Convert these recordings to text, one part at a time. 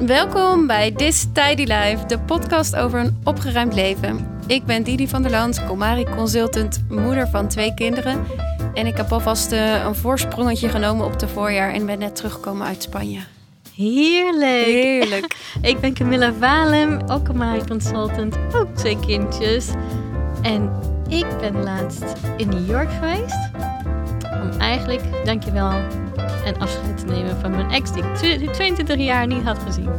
Welkom bij This Tidy Life, de podcast over een opgeruimd leven. Ik ben Didi van der Land, Comari Consultant, moeder van twee kinderen. En ik heb alvast uh, een voorsprongetje genomen op de voorjaar en ben net teruggekomen uit Spanje. Heerlijk. Heerlijk. ik ben Camilla Valem, ook Comari Consultant, ook twee kindjes. En ik ben laatst in New York geweest om eigenlijk, dankjewel, een afscheid te nemen van mijn ex die ik 22 jaar niet had gezien.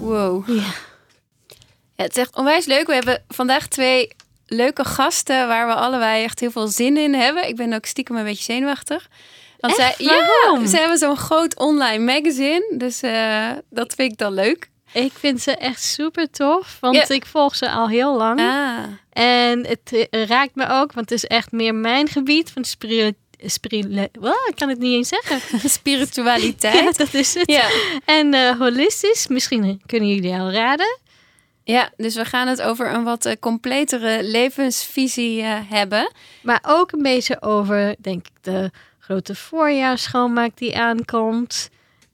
Wow. Ja. Ja, het is echt onwijs leuk. We hebben vandaag twee leuke gasten waar we allebei echt heel veel zin in hebben. Ik ben ook stiekem een beetje zenuwachtig. Want Echt? zij, ja, ze hebben zo'n groot online magazine. Dus eh, dat vind ik dan leuk. Ik vind ze echt super tof, want ik volg ze al heel lang. Ah. En het eh, raakt me ook, want het is echt meer mijn gebied van Wow, ik kan het niet eens zeggen. Spiritualiteit. Ja, dat is het. Ja. En eh, holistisch, misschien kunnen jullie al raden. ja, dus we gaan het over een wat eh, completere levensvisie eh, hebben. Maar ook een beetje over, denk ik, de grote voorjaarsschoonmaak die aankomt.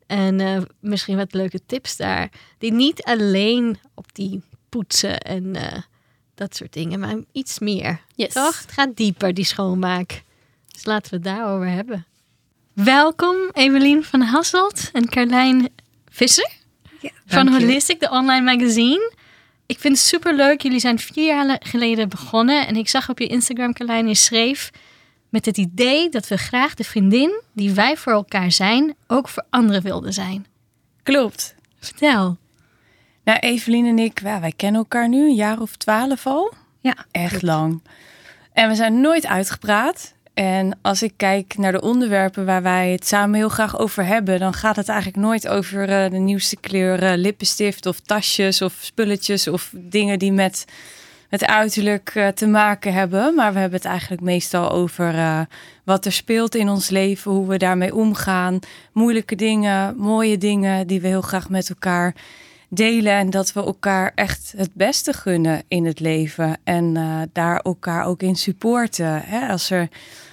En misschien wat leuke tips daar. Die niet alleen op die poetsen en dat soort dingen, maar iets meer. Yes. Toch? Het gaat dieper, die schoonmaak. Dus laten we het daarover hebben. Welkom Evelien van Hasselt en Carlijn Visser van dank je. Holistic, de online magazine. Ik vind het super leuk. Jullie zijn vier jaar geleden begonnen. En ik zag op je Instagram, Carlijn, je schreef met het idee dat we graag de vriendin die wij voor elkaar zijn, ook voor anderen wilden zijn. Klopt. Vertel. Nou, Evelien en ik, ja, wij kennen elkaar nu een jaar of twaalf al. Ja, Echt lang. En we zijn nooit uitgepraat. En als ik kijk naar de onderwerpen waar wij het samen heel graag over hebben, dan gaat het eigenlijk nooit over eh, de nieuwste kleur eh, lippenstift of tasjes of spulletjes of dingen die met het uiterlijk eh, te maken hebben. Maar we hebben het eigenlijk meestal over wat er speelt in ons leven, hoe we daarmee omgaan, moeilijke dingen, mooie dingen die we heel graag met elkaar delen en dat we elkaar echt het beste gunnen in het leven en daar elkaar ook in supporten. Hè? Als, er,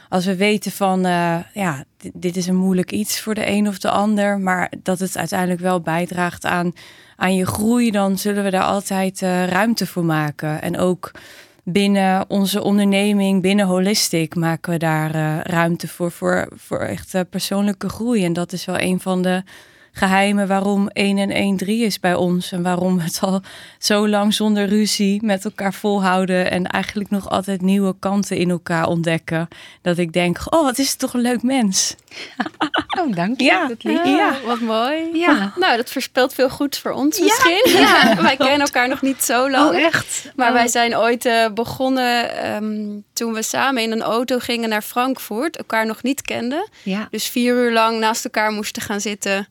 als we weten van, eh, ja, dit, is een moeilijk iets voor de een of de ander, maar dat het uiteindelijk wel bijdraagt aan, aan je groei, dan zullen we daar altijd eh, ruimte voor maken. En ook binnen onze onderneming, binnen Holistic, maken we daar eh, ruimte voor, voor, voor echt persoonlijke groei. En dat is wel een van de geheimen waarom 1 en 1 3 is bij ons. En waarom we het al zo lang zonder ruzie met elkaar volhouden. En eigenlijk nog altijd nieuwe kanten in elkaar ontdekken. Dat ik denk, oh wat is het toch een leuk mens. Oh, dank je. Ja. Dat lief. Ja. wat mooi. Ja. Nou, dat voorspelt veel goeds voor ons misschien. Ja, wij kennen elkaar nog niet zo lang. Oh, echt? Maar Oh. wij zijn ooit eh, begonnen ehm, toen we samen in een auto gingen naar Frankfurt. Elkaar nog niet kenden. Ja. Dus vier uur lang naast elkaar moesten gaan zitten.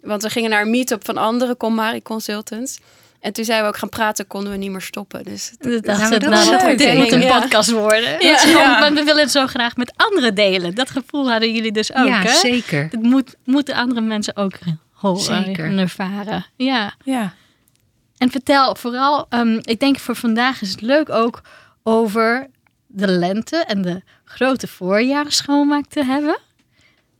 Want we gingen naar een meet-up van andere Comari Consultants. En toen zijn we ook gaan praten, konden we niet meer stoppen. Dus Dat dacht dat ik, is nou, dit moet ik. een Ja. podcast worden. Ja. Zo, Ja. Maar we willen het zo graag met anderen delen. Dat gevoel hadden jullie dus ook, ja, hè? zeker. Het moet, moeten andere mensen ook horen Zeker. en ervaren. Ja. Ja. En vertel vooral, ehm, ik denk voor vandaag is het leuk ook over de lente en de grote voorjaarsschoonmaak te hebben.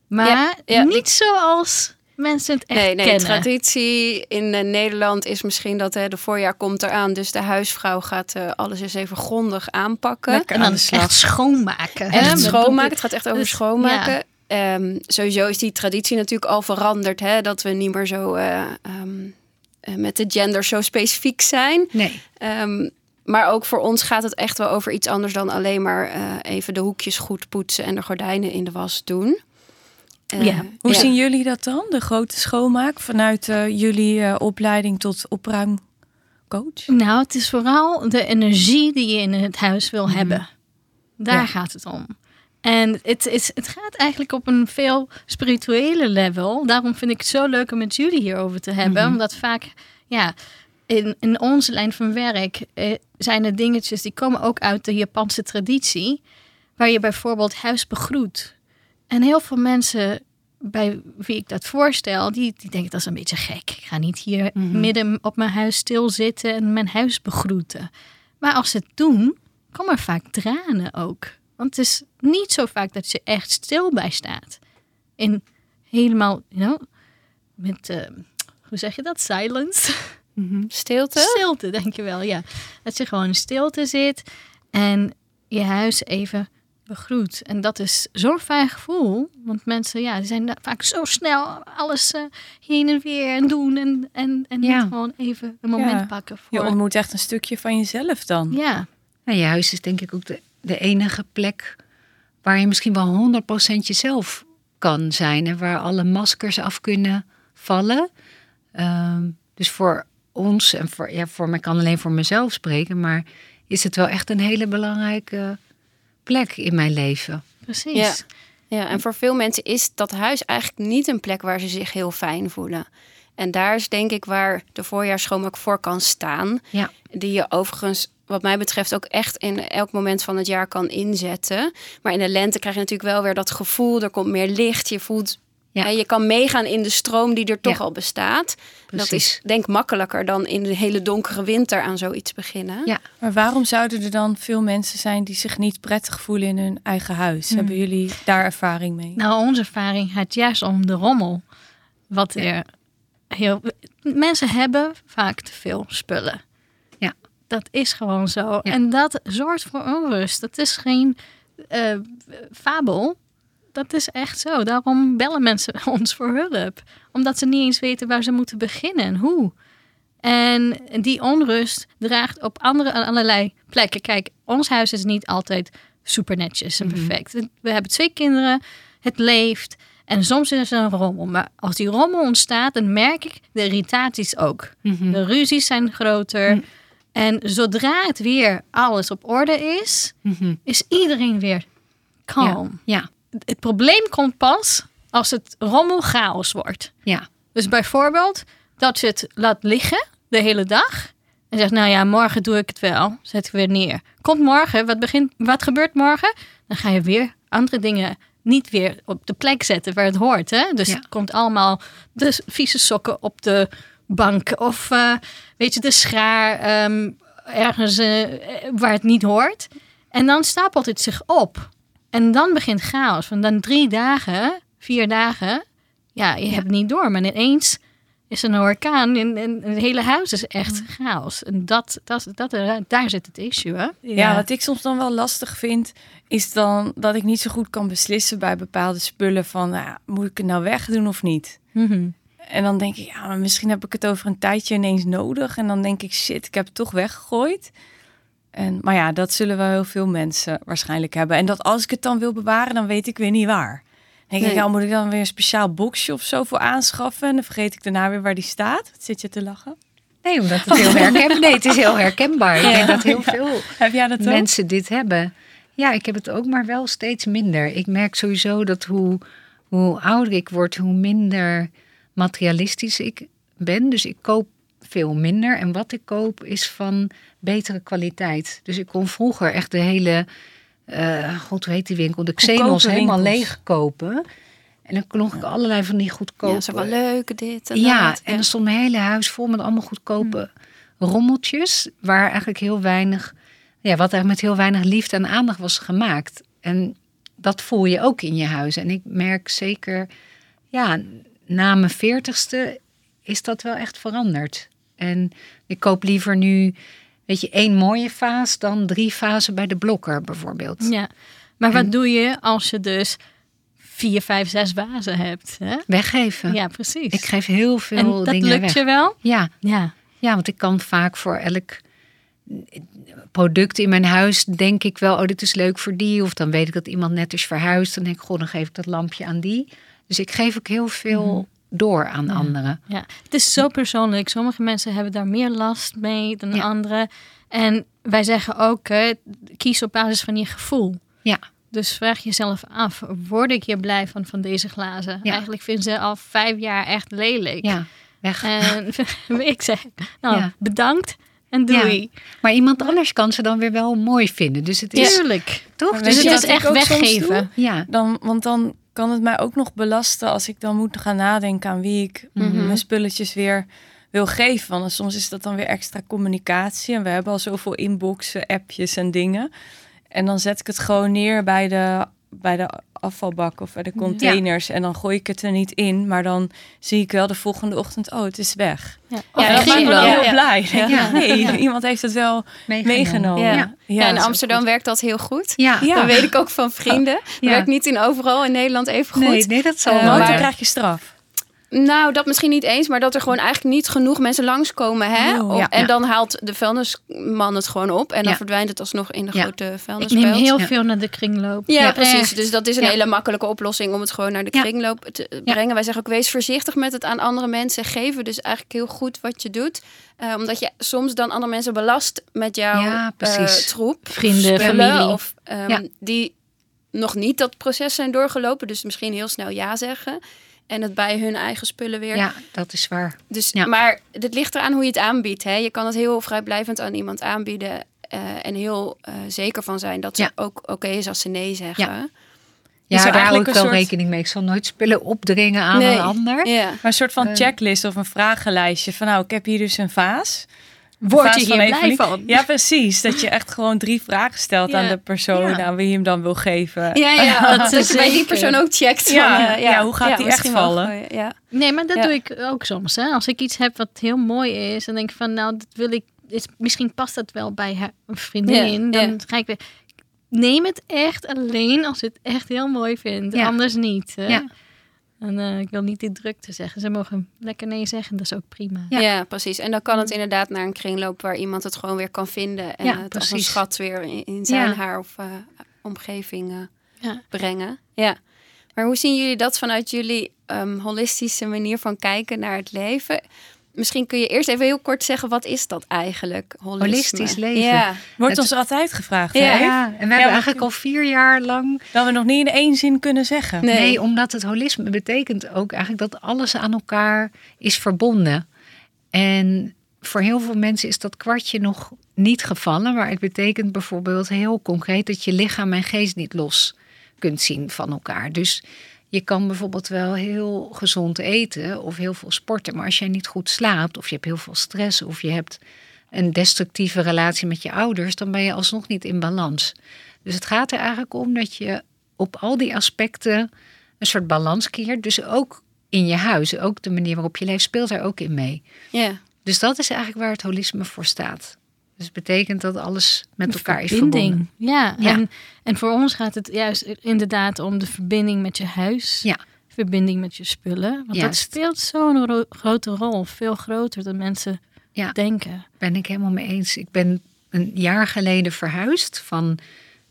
Maar Ja, ja, niet zoals mensen het echt nee, nee, kennen. traditie in eh, Nederland is misschien dat hè, de voorjaar komt eraan. Dus de huisvrouw gaat eh, alles eens even grondig aanpakken. Lekker en aan dan de slag. echt schoonmaken. Echt Met- schoonmaken. Het gaat echt over Dus, schoonmaken. Ehm, sowieso is die traditie natuurlijk al veranderd. Hè? Dat we niet meer zo eh, ehm, eh, met de gender zo specifiek zijn. Nee. Ehm, maar ook voor ons gaat het echt wel over iets anders dan alleen maar eh, even de hoekjes goed poetsen en de gordijnen in de was doen. Eh, Ja. Hoe ja. zien jullie dat dan, de grote schoonmaak, vanuit eh, jullie eh, opleiding tot opruimcoach? Nou, het is vooral de energie die je in het huis wil Mhm. hebben. Daar Ja. gaat het om. En het, is, het gaat eigenlijk op een veel spirituele level. Daarom vind ik het zo leuk om met jullie hierover te hebben. Mhm. Omdat vaak, ja, in, in onze lijn van werk eh, zijn er dingetjes die komen ook uit de Japanse traditie. Waar je bijvoorbeeld huis begroet. En heel veel mensen bij wie ik dat voorstel, die, die denken dat is een beetje gek. Ik ga niet hier Mhm. midden op mijn huis stilzitten en mijn huis begroeten. Maar als ze het doen, komen er vaak tranen ook. Want het is niet zo vaak dat je echt stil bij staat. En helemaal, you know, met eh, hoe zeg je dat? Silence. Mhm. Stilte? Stilte, denk je wel, ja. Dat je gewoon in stilte zit en je huis even begroet. En dat is zo'n fijn gevoel. Want mensen ja, die zijn vaak zo snel alles uh, heen en weer en doen. En, en, en ja. niet gewoon even een moment pakken. Voor... Je ontmoet echt een stukje van jezelf dan. Ja. Nou, je huis is denk ik ook de, de enige plek waar je misschien wel 100% jezelf kan zijn. En waar alle maskers af kunnen vallen. Um, dus voor ons en voor, ja, voor mij kan alleen voor mezelf spreken. Maar is het wel echt een hele belangrijke plek in mijn leven. Precies. Ja. ja, en voor veel mensen is dat huis eigenlijk niet een plek waar ze zich heel fijn voelen. En daar is denk ik waar de voorjaarsschoonmaak voor kan staan. Ja. Die je overigens wat mij betreft ook echt in elk moment van het jaar kan inzetten. Maar in de lente krijg je natuurlijk wel weer dat gevoel. Er komt meer licht. Je voelt ja. je kan meegaan in de stroom die er toch al bestaat. Dat is denk makkelijker dan in de hele donkere winter aan zoiets beginnen. Ja. Maar waarom zouden er dan veel mensen zijn die zich niet prettig voelen in hun eigen huis? Hmm. Hebben jullie daar ervaring mee? Nou, onze ervaring gaat juist om de rommel. Wat er heel. Mensen hebben vaak te veel spullen. Ja. Dat is gewoon zo. En dat zorgt voor onrust. Dat is geen uh, fabel dat is echt zo. Daarom bellen mensen ons voor hulp. Omdat ze niet eens weten waar ze moeten beginnen en hoe. En die onrust draagt op andere allerlei plekken. Kijk, ons huis is niet altijd super netjes en mhm. perfect. We hebben twee kinderen, het leeft. En soms is er een rommel. Maar als die rommel ontstaat, dan merk ik de irritaties ook. Mhm. De ruzies zijn groter. Mhm. En zodra het weer alles op orde is, is iedereen weer kalm. ja het probleem komt pas als het rommel chaos wordt. Ja. Dus bijvoorbeeld dat je het laat liggen de hele dag. En zegt, nou ja, morgen doe ik het wel. Zet ik weer neer. Komt morgen, wat, begint, wat gebeurt morgen? Dan ga je weer andere dingen niet weer op de plek zetten waar het hoort. Hè? Dus het komt allemaal de vieze sokken op de bank. Of uh, weet je, de schaar ehm, ergens uh, waar het niet hoort. En dan stapelt het zich op. En dan begint chaos. Want dan drie dagen, vier dagen, ja, je hebt het niet door. Maar ineens is er een orkaan en, en het hele huis is echt chaos. En dat, dat, dat, daar zit het issue, hè? Ja. wat ik soms dan wel lastig vind, is dan dat ik niet zo goed kan beslissen bij bepaalde spullen van, nou, moet ik het nou wegdoen of niet? Mhm. En dan denk ik, ja, maar misschien heb ik het over een tijdje ineens nodig. En dan denk ik, shit, ik heb het toch weggegooid. En, maar ja, dat zullen wel heel veel mensen waarschijnlijk hebben. En dat als ik het dan wil bewaren, dan weet ik weer niet waar. Dan denk ik, ja, moet ik dan weer een speciaal boxje of zo voor aanschaffen? En dan vergeet ik daarna weer waar die staat. Wat zit je te lachen? Nee, omdat het heel herkenbaar Nee, het is heel herkenbaar. Ik denk dat heel veel heb jij dat mensen dit hebben. Ja, ik heb het ook, maar wel steeds minder. Ik merk sowieso dat hoe, hoe ouder ik word, hoe minder materialistisch ik ben. Dus ik koop veel minder. En wat ik koop is van betere kwaliteit. Dus ik kon vroeger echt de hele, uh, god hoe heet die winkel, de Xenos helemaal leeg kopen. En dan klonk ik allerlei van die goedkope... Ja, zo wel leuk, dit en Ja, en dan stond mijn hele huis vol met allemaal goedkope rommeltjes. Waar eigenlijk heel weinig, ja, wat er met heel weinig liefde en aandacht was gemaakt. En dat voel je ook in je huis. En ik merk zeker, ja, na mijn veertigste is dat wel echt veranderd. En ik koop liever nu, weet je, één mooie vaas dan drie vazen bij de blokker bijvoorbeeld. Ja, maar wat doe je als je dus vier, vijf, zes vazen hebt? Hè? Weggeven. Ja, precies. Ik geef heel veel en dat dingen lukt je wel? Ja. ja. Ja, want ik kan vaak voor elk product in mijn huis denk ik wel, oh, dit is leuk voor die. Of dan weet ik dat iemand net is verhuisd. Dan denk ik, goh, dan geef ik dat lampje aan die. Dus ik geef ook heel veel mhm door aan anderen. Ja, het is zo persoonlijk. Sommige mensen hebben daar meer last mee dan anderen. En wij zeggen ook, kies op basis van je gevoel. Ja. Dus vraag jezelf af, word ik hier blij van, van deze glazen? Ja. Eigenlijk vinden ze al vijf jaar echt lelijk. Ja, weg. En ik zeg, nou, bedankt en doei. Maar iemand anders kan ze dan weer wel mooi vinden. Dus het is... Tuurlijk. Toch? Dus het is echt weggeven. Ja. Dan, want dan kan het mij ook nog belasten als ik dan moet gaan nadenken aan wie ik mhm. mijn spulletjes weer wil geven. Want soms is dat dan weer extra communicatie. En we hebben al zoveel inboxen, appjes en dingen. En dan zet ik het gewoon neer bij de, bij de afvalbak of bij de containers. En dan gooi ik het er niet in. Maar dan zie ik wel de volgende ochtend, oh, het is weg. Ja, Ja, ja, dat maakt me kringloop. dan Ja. heel blij. Nee, Ja. iemand heeft het wel meegenomen. Ja. Ja, Ja, in Amsterdam goed. werkt dat heel goed. Ja, Ja. Dat weet ik ook van vrienden. Ja. Werkt niet in overal in Nederland even goed. nee, nee, dat zal Eh, Want wel. dan maar- krijg je straf. Nou, dat misschien niet eens, maar dat er gewoon eigenlijk niet genoeg mensen langskomen. Hè? Oh, ja. en Ja. dan haalt de vuilnisman het gewoon op. En dan Ja. verdwijnt het alsnog in de Ja. grote Ik vuilnisbelt. neem heel Ja. veel naar de kringloop. Ja, Ja, precies. Dus dat is een Ja. hele makkelijke oplossing om het gewoon naar de kringloop te brengen. Wij zeggen ook, wees voorzichtig met het aan andere mensen geven. Dus eigenlijk heel goed wat je doet. Eh, omdat je soms dan andere mensen belast met jouw Ja, eh, troep. Vrienden, spullen familie. Of ehm, Ja. die nog niet dat proces zijn doorgelopen. Dus misschien heel snel ja zeggen. En het bij hun eigen spullen weer. Ja, dat is waar. Dus, Ja. Maar het ligt eraan hoe je het aanbiedt. Hè? Je kan het heel vrijblijvend aan iemand aanbieden. eh, en heel eh, zeker van zijn dat het Ja. ook oké is als ze nee zeggen. Ja. Is Ja, daar hou ik wel soort- rekening mee. Ik zal nooit spullen opdringen aan Nee. een ander. Ja. Maar een soort van Eh. checklist of een vragenlijstje. Van nou, ik heb hier dus een vaas. Word je van hier blij van? Ja, precies. Dat je echt gewoon drie vragen stelt Ja. aan de persoon Ja. aan wie je hem dan wil geven. Ja, ja, Dat dat is je bij die persoon ook checkt. Ja, van, eh, ja, hoe gaat die echt vallen? gooien, Ja. Nee, maar dat Ja. doe ik ook soms. Hè. Als ik iets heb wat heel mooi is, dan denk ik van, nou, dat wil ik. Is, misschien past dat wel bij haar- een vriendin. Ja, Dan ja. ga ik weer. Neem het echt alleen als je het echt heel mooi vindt. Ja. Anders niet. Hè. Ja. En eh, ik wil niet die drukte zeggen. Ze mogen lekker nee zeggen. Dat is ook prima. Ja. Ja. precies. En dan kan het inderdaad naar een kringloop waar iemand het gewoon weer kan vinden. En Ja, het als een precies. schat weer in, in zijn, Ja. haar of eh, omgeving eh, Ja. brengen. Ja. Maar hoe zien jullie dat vanuit jullie ehm, holistische manier van kijken naar het leven? Misschien kun je eerst even heel kort zeggen, wat is dat eigenlijk? Holisme? Holistisch leven. Ja. Wordt Het- ons altijd gevraagd. Ja. hè? Ja, en we hebben eigenlijk al vier jaar lang Dat we nog niet in één zin kunnen zeggen. Nee. Nee. omdat het holisme betekent ook eigenlijk dat alles aan elkaar is verbonden. En voor heel veel mensen is dat kwartje nog niet gevallen. Maar het betekent bijvoorbeeld heel concreet dat je lichaam en geest niet los kunt zien van elkaar. Dus je kan bijvoorbeeld wel heel gezond eten of heel veel sporten. Maar als jij niet goed slaapt of je hebt heel veel stress of je hebt een destructieve relatie met je ouders, dan ben je alsnog niet in balans. Dus het gaat er eigenlijk om dat je op al die aspecten een soort balans keert. Dus ook in je huis, ook de manier waarop je leeft, speelt daar ook in mee. Ja. Dus dat is eigenlijk waar het holisme voor staat. Dus het betekent dat alles met elkaar is verbinding. verbonden. Ja, Ja. En, en voor ons gaat het juist inderdaad om de verbinding met je huis. Ja. Verbinding met je spullen. Want dat speelt zo'n ro- grote rol. Veel groter dan mensen Ja. denken. Ben ik helemaal mee eens. Ik ben een jaar geleden verhuisd van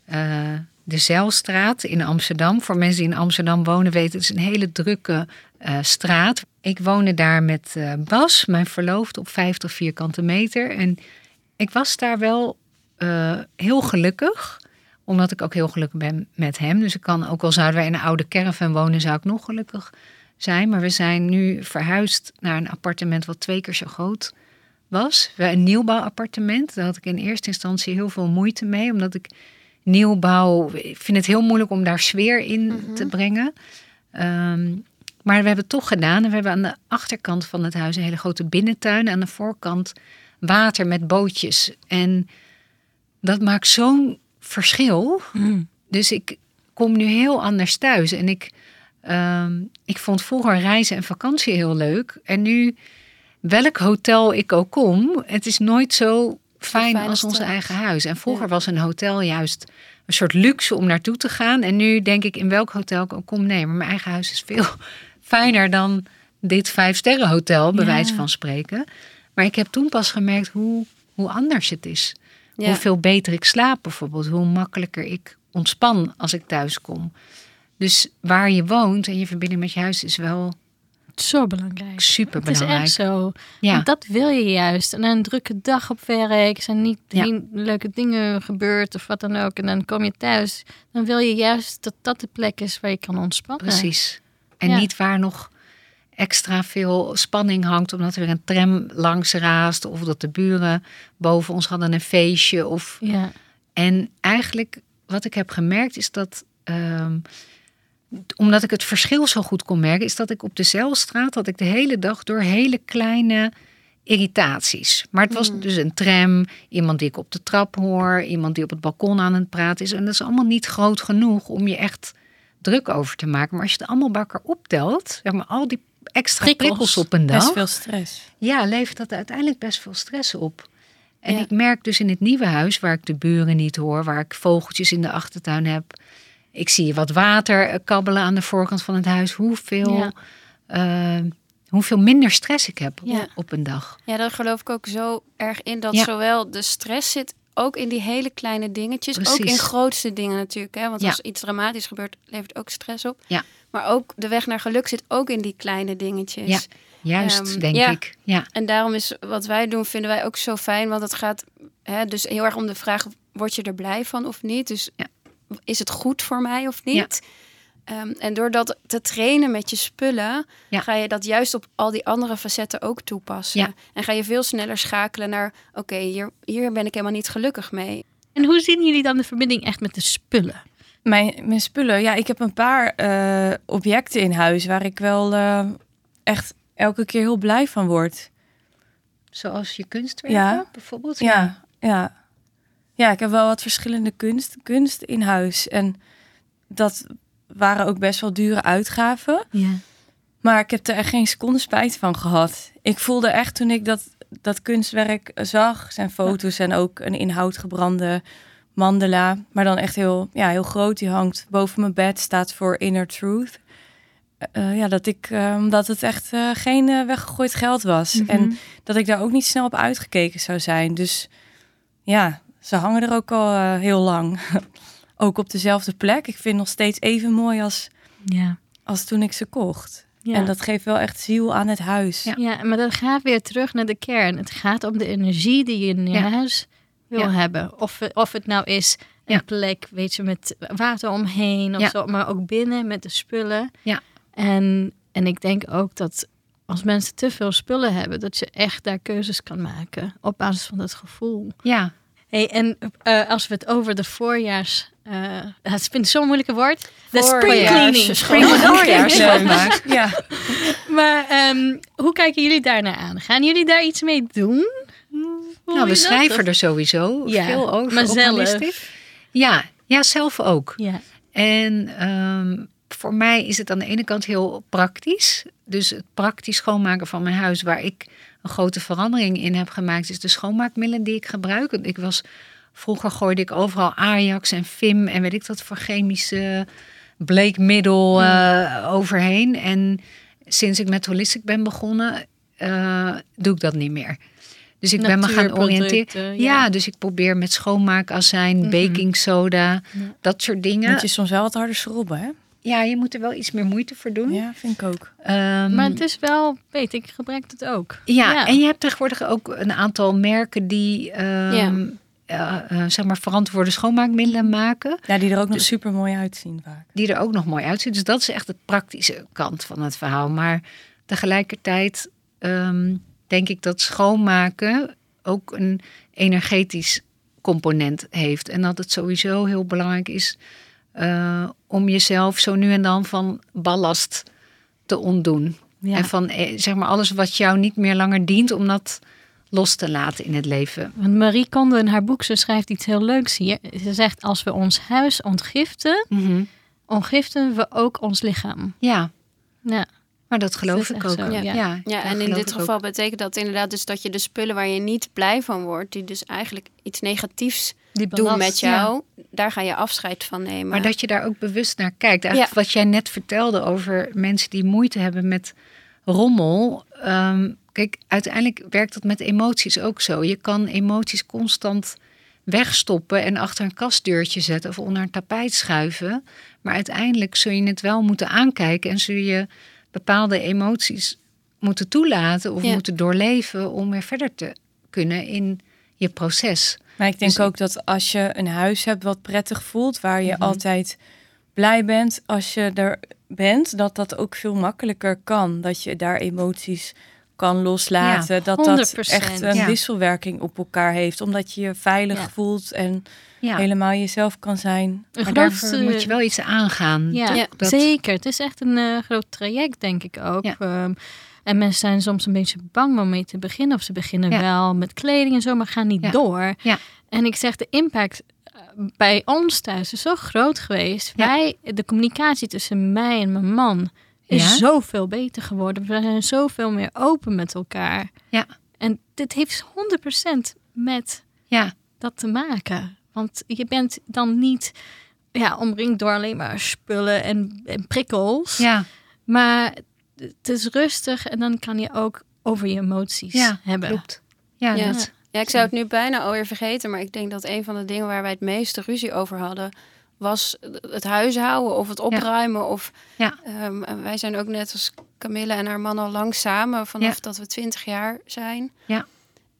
eh, de Zeilstraat in Amsterdam. Voor mensen die in Amsterdam wonen weten, het is een hele drukke eh, straat. Ik woonde daar met eh, Bas, mijn verloofde, op 50 vierkante meter. En ik was daar wel eh, heel gelukkig omdat ik ook heel gelukkig ben met hem. Dus ik kan, ook al zouden wij in een oude caravan wonen, zou ik nog gelukkig zijn. Maar we zijn nu verhuisd naar een appartement wat twee keer zo groot was. We- Een nieuwbouwappartement. Daar had ik in eerste instantie heel veel moeite mee. Omdat ik nieuwbouw... Ik vind het heel moeilijk om daar sfeer in te brengen. Ehm, maar we hebben het toch gedaan. En we hebben aan de achterkant van het huis een hele grote binnentuin. Aan de voorkant water met bootjes. En dat maakt zo'n verschil. Dus ik kom nu heel anders thuis. En ik, ehm, ik vond vroeger reizen en vakantie heel leuk. En nu, welk hotel ik ook kom, het is nooit zo fijn fijn als ons eigen huis. En vroeger Ja. was een hotel juist een soort luxe om naartoe te gaan. En nu denk ik in welk hotel ik ook kom. Nee, maar mijn eigen huis is veel fijner dan dit vijfsterrenhotel, bij Ja. wijze van spreken. Maar ik heb toen pas gemerkt hoe, hoe anders het is. Ja. Hoeveel beter ik slaap bijvoorbeeld. Hoe makkelijker ik ontspan als ik thuis kom. Dus waar je woont en je verbinding met je huis is wel Zo belangrijk. super Het is belangrijk. echt zo. Ja. Want dat wil je juist. En een drukke dag op werk, zijn niet Ja. leuke dingen gebeurd of wat dan ook. En dan kom je thuis. Dan wil je juist dat dat de plek is waar je kan ontspannen. Precies. En Ja. niet waar nog extra veel spanning hangt omdat er weer een tram langs raast of dat de buren boven ons hadden een feestje. Of... Ja. En eigenlijk wat ik heb gemerkt is dat, ehm, omdat ik het verschil zo goed kon merken, is dat ik op de Zeilstraat had ik de hele dag door hele kleine irritaties. Maar het was dus een tram, iemand die ik op de trap hoor, iemand die op het balkon aan het praten is. En dat is allemaal niet groot genoeg om je echt druk over te maken. Maar als je het allemaal bij elkaar optelt, zeg maar al die extra Prikkels. prikkels, op een dag, Best veel stress. ja, levert dat uiteindelijk best veel stress op. En Ja. ik merk dus in het nieuwe huis, waar ik de buren niet hoor, waar ik vogeltjes in de achtertuin heb. Ik zie wat water eh, kabbelen aan de voorkant van het huis. Hoeveel, Ja. eh, hoeveel minder stress ik heb Ja. op een dag. Ja, daar geloof ik ook zo erg in. Dat Ja. zowel de stress zit ook in die hele kleine dingetjes. Ook in grootste dingen natuurlijk. Hè? Want Ja. als iets dramatisch gebeurt, levert ook stress op. Ja. Maar ook de weg naar geluk zit ook in die kleine dingetjes. Ja. Juist, Ehm, denk ja. ik. Ja. En daarom is wat wij doen, vinden wij ook zo fijn. Want het gaat hè, dus heel erg om de vraag, word je er blij van of niet? Dus Ja. is het goed voor mij of niet? Ehm, en door dat te trainen met je spullen, Ja. ga je dat juist op al die andere facetten ook toepassen. Ja. En ga je veel sneller schakelen naar, oké, hier, hier ben ik helemaal niet gelukkig mee. En hoe zien jullie dan de verbinding echt met de spullen? Mijn, mijn spullen, ja, ik heb een paar eh, objecten in huis waar ik wel eh, echt elke keer heel blij van word. Zoals je kunstwerken Ja. bijvoorbeeld. Ja, ja. Ja, ik heb wel wat verschillende kunst, kunst in huis. En dat waren ook best wel dure uitgaven. Ja. Maar ik heb er echt geen seconde spijt van gehad. Ik voelde echt toen ik dat, dat kunstwerk zag, zijn foto's en ook een in hout gebrande mandala, maar dan echt heel, ja, heel groot. Die hangt boven mijn bed, staat voor Inner Truth. Eh, ja, dat ik, eh, omdat het echt eh, geen eh, weggegooid geld was. Mhm. En dat ik daar ook niet snel op uitgekeken zou zijn. Dus ja, ze hangen er ook al eh, heel lang. ook op dezelfde plek. Ik vind nog steeds even mooi als, Ja. als toen ik ze kocht. Ja. En dat geeft wel echt ziel aan het huis. Ja. Ja, maar dat gaat weer terug naar de kern. Het gaat om de energie die je in je huis wil hebben. Of, of het nou is een plek, weet je, met water omheen of zo, maar ook binnen met de spullen. Ja. En, en ik denk ook dat als mensen te veel spullen hebben, dat je echt daar keuzes kan maken op basis van dat gevoel. ja. Hey, en eh, als we het over de voorjaars... eh het vind ik zo'n moeilijke woord. De spring Voorjaars- cleaning. Spring- Voorjaars. Ja. Maar ehm, hoe kijken jullie daarnaar aan? Gaan jullie daar iets mee doen? Nou, we schrijven er sowieso Ja, veel over. maar op zelf? Holistic. Ja, ja, zelf ook. Ja. En ehm, voor mij is het aan de ene kant heel praktisch. Dus het praktisch schoonmaken van mijn huis, waar ik een grote verandering in heb gemaakt, is de schoonmaakmiddelen die ik gebruik. Ik was, vroeger gooide ik overal Ajax en Vim en weet ik wat voor chemische bleekmiddel eh, overheen. En sinds ik met Holistic ben begonnen, eh, doe ik dat niet meer. Dus ik ben me gaan oriënteren. Ja. ja. dus ik probeer met schoonmaakazijn, Mhm. baking soda, Ja. dat soort dingen. Moet je soms wel wat harder schrobben, hè? Ja, je moet er wel iets meer moeite voor doen. Ja, vind ik ook. Ehm, Maar het is wel, weet ik, gebruik het ook. ja, en je hebt tegenwoordig ook een aantal merken die ehm, Ja. eh, eh, zeg maar verantwoorde schoonmaakmiddelen maken. Ja, die er ook nog super mooi uitzien vaak. Die er ook nog mooi uitzien. Dus dat is echt de praktische kant van het verhaal. Maar tegelijkertijd ehm, denk ik dat schoonmaken ook een energetisch component heeft. En dat het sowieso heel belangrijk is eh, om jezelf zo nu en dan van ballast te ontdoen. Ja. En van eh, zeg maar alles wat jou niet meer langer dient, om dat los te laten in het leven. Want Marie Kondo in haar boek, ze schrijft iets heel leuks hier. Ze zegt, als we ons huis ontgiften, ontgiften we ook ons lichaam. Ja, Ja, maar dat geloof ik ook. zo, ja. ja. En in dit ook. geval betekent dat inderdaad dus dat je de spullen waar je niet blij van wordt, die dus eigenlijk iets negatiefs die doen met jou, daar ga je afscheid van nemen. Maar dat je daar ook bewust naar kijkt. Eigenlijk wat jij net vertelde over mensen die moeite hebben met rommel. Ehm, kijk, uiteindelijk werkt dat met emoties ook zo. Je kan emoties constant wegstoppen en achter een kastdeurtje zetten of onder een tapijt schuiven. Maar uiteindelijk zul je het wel moeten aankijken en zul je bepaalde emoties moeten toelaten of Ja. moeten doorleven om weer verder te kunnen in je proces. Maar ik denk Dus- ook dat als je een huis hebt wat prettig voelt, waar je Mhm. altijd blij bent als je er bent, dat dat ook veel makkelijker kan. Dat je daar emoties kan loslaten. dat dat 100%, echt een ja. wisselwerking op elkaar heeft. Omdat je je veilig Ja. voelt en helemaal jezelf kan zijn. Maar daarvoor moet je wel iets aangaan. Ja, dat- zeker. Het is echt een eh, groot traject, denk ik ook. Ja. En mensen zijn soms een beetje bang om mee te beginnen. Of ze beginnen Ja. wel met kleding en zo, maar gaan niet Ja. door. Ja. En ik zeg, de impact bij ons thuis is zo groot geweest. Ja. Wij, de communicatie tussen mij en mijn man is zoveel beter geworden. We zijn zoveel meer open met elkaar. Ja. En dit heeft 100% met Ja, dat te maken. Want je bent dan niet ja, omringd door alleen maar spullen en, en prikkels. ja, Maar het is rustig en dan kan je ook over je emoties ja, hebben. klopt. Ja, Ja. dat- Ja, ik zou het nu bijna alweer vergeten, maar ik denk dat een van de dingen waar wij het meeste ruzie over hadden, was het huishouden of het opruimen. Of, Ja. Ehm, wij zijn ook net als Camille en haar man al lang samen, vanaf Ja. dat we twintig jaar zijn. Ja.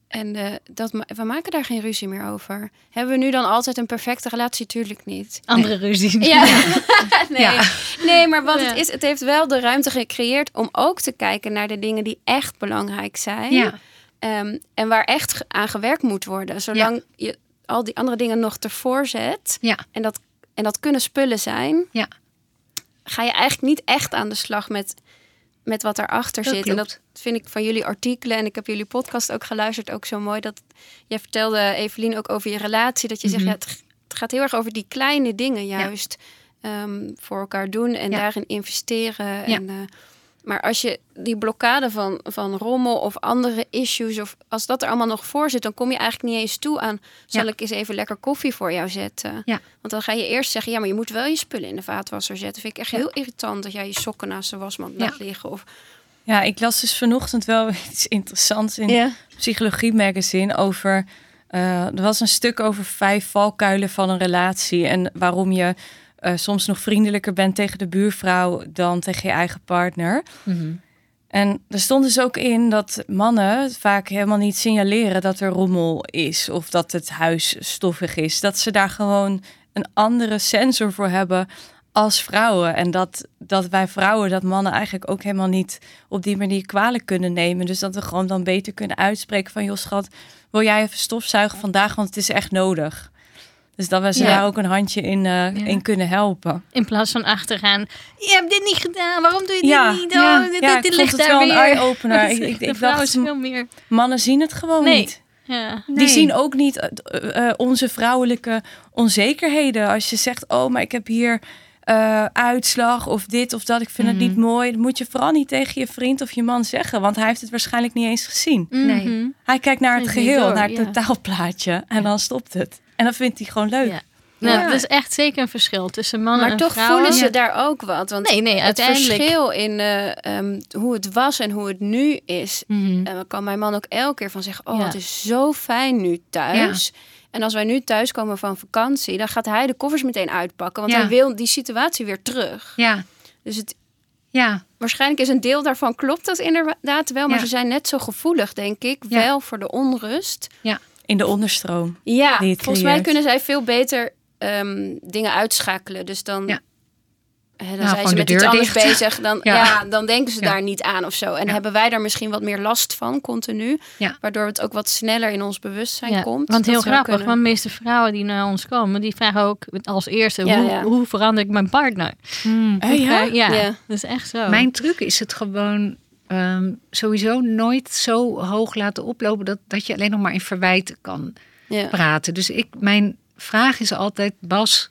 En eh, dat, we maken daar geen ruzie meer over. Hebben we nu dan altijd een perfecte relatie? Tuurlijk niet. Andere ruzies. Ja. nee. Ja. nee, maar wat Ja. het is, het heeft wel de ruimte gecreëerd om ook te kijken naar de dingen die echt belangrijk zijn. ja, Ehm, en waar echt aan gewerkt moet worden. Zolang je al die andere dingen nog ervoor zet. ja, En dat, en dat kunnen spullen zijn. Ja. Ga je eigenlijk niet echt aan de slag met, met wat erachter Dat zit. En dat vind ik van jullie artikelen. En ik heb jullie podcast ook geluisterd. Ook zo mooi. Dat jij vertelde, Evelien, ook over je relatie. Dat je zegt, Mhm. ja, het, gaat heel erg over die kleine dingen juist. ehm, voor elkaar doen en Ja. daarin investeren. Ja. En, eh, maar als je die blokkade van, van rommel of andere issues, of als dat er allemaal nog voor zit, dan kom je eigenlijk niet eens toe aan. Zal Ja. ik eens even lekker koffie voor jou zetten? Ja. Want dan ga je eerst zeggen, ja, maar je moet wel je spullen in de vaatwasser zetten. Vind ik echt Ja. heel irritant dat jij je sokken naast de wasmand laat liggen. Of, Ja, ik las dus vanochtend wel iets interessants in ja. Psychologie Magazine over. eh, er was een stuk over vijf valkuilen van een relatie en waarom je eh, soms nog vriendelijker bent tegen de buurvrouw dan tegen je eigen partner. Mhm. En er stond dus ook in dat mannen vaak helemaal niet signaleren dat er rommel is of dat het huis stoffig is. Dat ze daar gewoon een andere sensor voor hebben als vrouwen. En dat, dat wij vrouwen dat mannen eigenlijk ook helemaal niet op die manier kwalijk kunnen nemen. Dus dat we gewoon dan beter kunnen uitspreken van joh schat, wil jij even stofzuigen vandaag, want het is echt nodig. Dus dat we ze Ja. daar ook een handje in, eh, in kunnen helpen. In plaats van achteraan. Je hebt dit niet gedaan. Waarom doe je dit Ja, niet? ja, Oh, dit, ligt het daar wel een eye-opener. Ik, ik, ik dacht, is veel meer. mannen zien het gewoon Nee. niet. Ja. Die zien ook niet eh, eh, onze vrouwelijke onzekerheden. Als je zegt, oh, maar ik heb hier uitslag of dit of dat, ik vind het Mhm. niet mooi. Dat moet je vooral niet tegen je vriend of je man zeggen, want hij heeft het waarschijnlijk niet eens gezien. Nee. Mhm. Hij kijkt naar het geheel, door, naar het ja. totaalplaatje en dan stopt het. En dat vindt hij gewoon leuk. Ja. Nou, Ja. dat is echt zeker een verschil tussen mannen Maar en toch vrouwen. voelen ze Ja. daar ook wat. Want Nee, nee, het verschil in eh, ehm, hoe het was en hoe het nu is. En dan kan mijn man ook elke keer van zeggen: Oh, Ja. het is zo fijn nu thuis. En als wij nu thuiskomen van vakantie, dan gaat hij de koffers meteen uitpakken. Want Ja. hij wil die situatie weer terug. Ja, Dus het, ja, waarschijnlijk is een deel daarvan klopt dat inderdaad wel. Maar Ja. ze zijn net zo gevoelig, denk ik, Ja. wel voor de onrust. In de onderstroom. Ja, volgens mij kunnen zij veel beter ehm, dingen uitschakelen. Dus dan, Ja. hè, dan Nou, zijn ze de met iets anders dicht. bezig. Dan, Ja. ja. dan denken ze Ja. daar niet aan of zo. En Ja. hebben wij daar misschien wat meer last van, continu. Ja. Waardoor het ook wat sneller in ons bewustzijn Ja, komt. Want heel grappig, kunnen. want de meeste vrouwen die naar ons komen, die vragen ook als eerste, Ja, hoe, ja. hoe verander ik mijn partner? Mm. Ja? ja, Ja. dat is echt zo. Mijn truc is het gewoon ehm, sowieso nooit zo hoog laten oplopen dat, dat je alleen nog maar in verwijten kan Ja. praten. Dus ik, mijn vraag is altijd, Bas,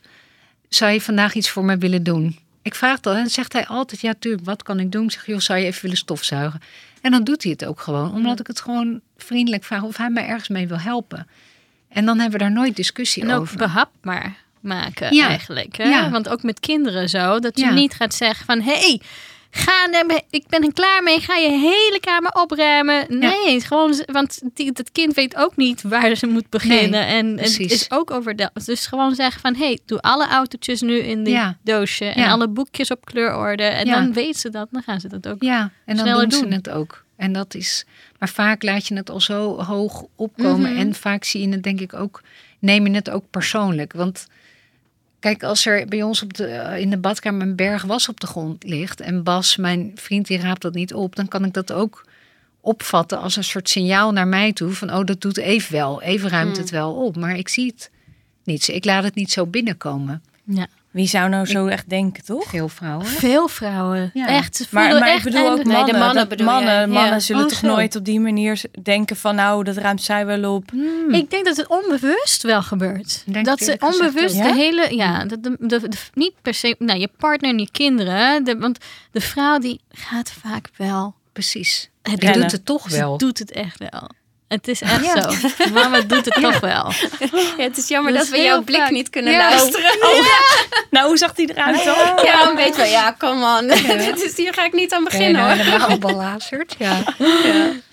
zou je vandaag iets voor mij willen doen? Ik vraag dat en zegt hij altijd, ja tuurlijk, wat kan ik doen? Ik zeg, joh, zou je even willen stofzuigen? En dan doet hij het ook gewoon, omdat ik het gewoon vriendelijk vraag of hij mij ergens mee wil helpen. En dan hebben we daar nooit discussie en ook over. behapbaar maken Ja. eigenlijk. Hè? Ja. Want ook met kinderen zo, dat je Ja. niet gaat zeggen van, hey, ga, ik ben er klaar mee, ga je hele kamer opruimen. Nee, gewoon, want die, dat kind weet ook niet waar ze moet beginnen. en en het is ook over de, dus gewoon zeggen van, hey, doe alle autootjes nu in die Ja. doosje en Ja. alle boekjes op kleurorde. En dan weet ze dat, dan gaan ze dat ook. Ja, en dan doen. ze het ook. En dat is, maar vaak laat je het al zo hoog opkomen. Mhm. En vaak zie je het denk ik ook, neem je het ook persoonlijk. Want kijk, als er bij ons op de, eh, in de badkamer een berg was op de grond ligt. En Bas, mijn vriend, die raapt dat niet op. Dan kan ik dat ook opvatten als een soort signaal naar mij toe. Van, oh, dat doet even wel. Even ruimt het wel op. Maar ik zie het niet. Ik laat het niet zo binnenkomen. Ja. Wie zou nou zo echt denken, toch? Veel vrouwen. Veel vrouwen. Ja. Echt. Ze Maar, maar ik echt bedoel ook eindelijk- Nee, de mannen. mannen dat bedoel mannen, ja. mannen zullen Oh, toch zo. nooit op die manier denken van... nou, dat ruimt zij wel op. Hmm. Ik denk dat het onbewust wel gebeurt. Denk dat ze onbewust de Ja? hele, ja, de, de, de- de- niet per se, nou, je partner en je kinderen, de, want de vrouw die gaat vaak wel. Precies. Het Die rennen. doet het toch Ze wel. doet het echt wel. Het is echt Ja. zo. Mama doet het toch wel. Ja, het is jammer Dat dat, is we jouw blik vaak. niet kunnen Ja. luisteren. Nou, hoe zag die eruit dan? Ja, een beetje van, ja, come on. Hier ga ik niet aan beginnen hoor. helemaal belazerd. Ja.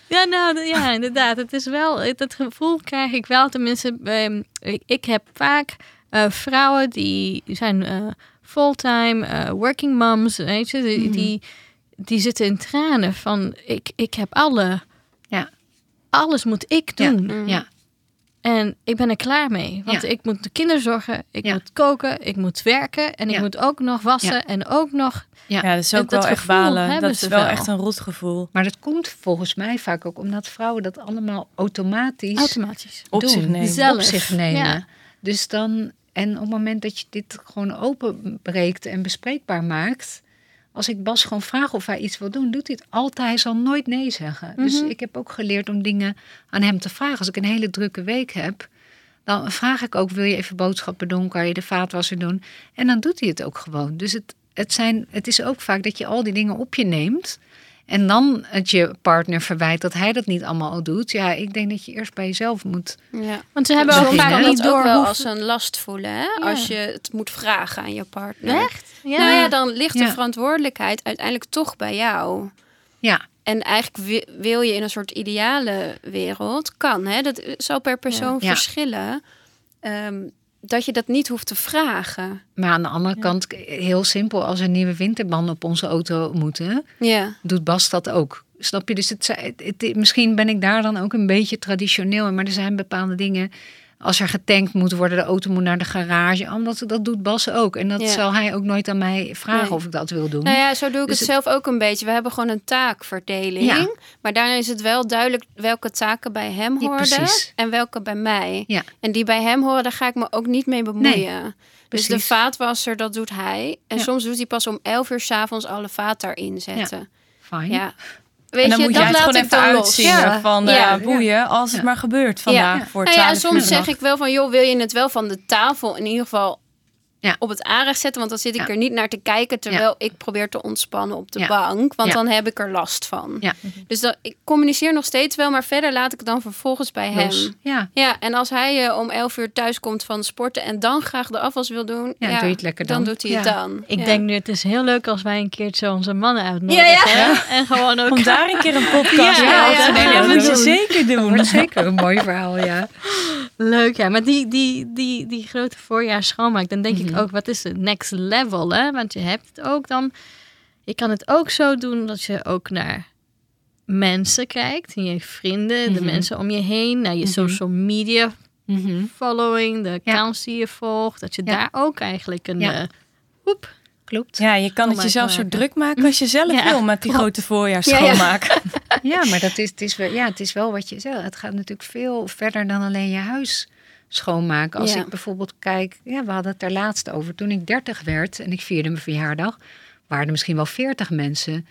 Ja, nou ja, inderdaad. Het is wel, het- dat gevoel krijg ik wel. Tenminste, ehm, ik, heb vaak eh, vrouwen die zijn eh, fulltime eh, working moms, weet je, die, die, die zitten in tranen van ik, ik heb alle. Alles moet ik Ja. doen. Ja. En ik ben er klaar mee. Want Ja. ik moet de kinderen zorgen, ik Ja. moet koken, ik moet werken en ik moet ook nog wassen Ja. en ook nog. Ja, dat is ook Dat wel echt gevoel balen. Dat is wel wel. echt een rotgevoel. Maar dat komt volgens mij vaak ook omdat vrouwen dat allemaal automatisch Automatisch. Op doen. zich nemen. Zelf. op zich nemen. Ja. Dus dan, en op het moment dat je dit gewoon openbreekt en bespreekbaar maakt. Als ik Bas gewoon vraag of hij iets wil doen, doet hij het altijd. Hij zal nooit nee zeggen. Dus Mhm. ik heb ook geleerd om dingen aan hem te vragen. Als ik een hele drukke week heb, dan vraag ik ook: wil je even boodschappen doen? Kan je de vaatwasser doen? En dan doet hij het ook gewoon. Dus het, het, zijn, het is ook vaak dat je al die dingen op je neemt. En dan het je partner verwijt dat hij dat niet allemaal al doet. Ja, ik denk dat je eerst bij jezelf moet. Ja. Want ze hebben ook vaak niet door wel als een last voelen, hè? Ja. Als je het moet vragen aan je partner. Echt? Ja. Nou ja, dan ligt de Ja. verantwoordelijkheid uiteindelijk toch bij jou. Ja, En eigenlijk wi- wil je in een soort ideale wereld, kan hè, dat zal per persoon Ja. verschillen, ehm, dat je dat niet hoeft te vragen. maar aan de andere kant, heel simpel, als er nieuwe winterbanden op onze auto moeten, Ja, doet Bas dat ook. Snap je? Dus het, zijn- het, het- misschien ben ik daar dan ook een beetje traditioneel in, maar er zijn bepaalde dingen. Als er getankt moet worden, de auto moet naar de garage. Omdat dat doet Bas ook. En dat Ja. zal hij ook nooit aan mij vragen Nee. of ik dat wil doen. nou ja, zo doe ik Dus het het- zelf ook een beetje. We hebben gewoon een taakverdeling. Ja. Maar daarin is het wel duidelijk welke taken bij hem Ja, precies. en welke bij mij. Ja. En die bij hem horen, daar ga ik me ook niet mee bemoeien. Dus de vaatwasser, dat doet hij. En Ja. soms doet hij pas om 11 uur s'avonds alle vaat daarin zetten. Fijn. Ja. Weet En dan je, moet jij het gewoon even uitzien Ja. van Ja. ja, boeien als het maar gebeurt vandaag voor Nou ja, 12 en soms zeg ik wel van, joh, wil je het wel van de tafel in ieder geval Ja. op het aanrecht zetten? Want dan zit ik Ja. er niet naar te kijken terwijl ik probeer te ontspannen op de Ja. bank. Want Ja. dan heb ik er last van. Ja. Dus dan, ik communiceer nog steeds wel, maar verder laat ik het dan vervolgens bij Los. hem. Ja. Ja, en als hij eh, om 11 uur thuis komt van sporten en dan graag de afwas wil doen, Ja, doe je het lekker dan. doet hij het dan. Ik Ja. denk nu, het is heel leuk als wij een keertje onze mannen uitnodigen. Ja, ja. En gewoon ook... Om daar een keer een podcast Ja, ja, dat moet je doen. zeker Dat doen. wordt zeker een mooi verhaal, ja. Leuk, ja. Maar die, die, die, die grote voorjaar schoonmaak, dan denk Mhm. Ik ook, wat is het next level, hè? Want je hebt het ook dan... Je kan het ook zo doen dat je ook naar mensen kijkt. Je vrienden, de Mhm. mensen om je heen. Naar je Mhm. social media following, de Ja. accounts die je volgt. Dat je Ja. daar ook eigenlijk een... Ja. eh, woep. Klopt. Ja, je kan het jezelf zo druk maken als je zelf Ja, wil met die klopt. grote voorjaars Ja, ja. schoonmaken. Ja, maar dat is, het, is wel, ja, het is wel wat je zegt. Het gaat natuurlijk veel verder dan alleen je huis schoonmaken. Als Ja. ik bijvoorbeeld kijk, ja, we hadden het er laatst over. Toen ik 30 werd en ik vierde mijn verjaardag, waren er misschien wel 40 mensen.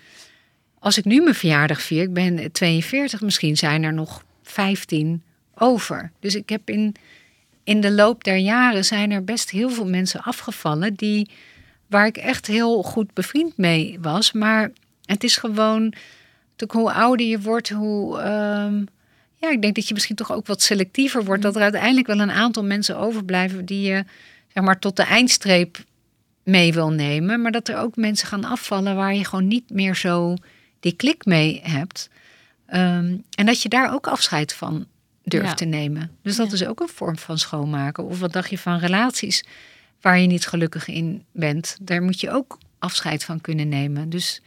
Als ik nu mijn verjaardag vier, ik ben 42, misschien zijn er nog 15 over. Dus ik heb in, in de loop der jaren zijn er best heel veel mensen afgevallen die waar ik echt heel goed bevriend mee was. Maar het is gewoon, hoe ouder je wordt, hoe. ehm, ja, ik denk dat je misschien toch ook wat selectiever wordt. Dat er uiteindelijk wel een aantal mensen overblijven die je, zeg maar, tot de eindstreep mee wil nemen. Maar dat er ook mensen gaan afvallen waar je gewoon niet meer zo die klik mee hebt. Ehm, en dat je daar ook afscheid van durft Ja. te nemen. Dus dat is ook een vorm van schoonmaken. Of wat dacht je van relaties waar je niet gelukkig in bent? Daar moet je ook afscheid van kunnen nemen. Dus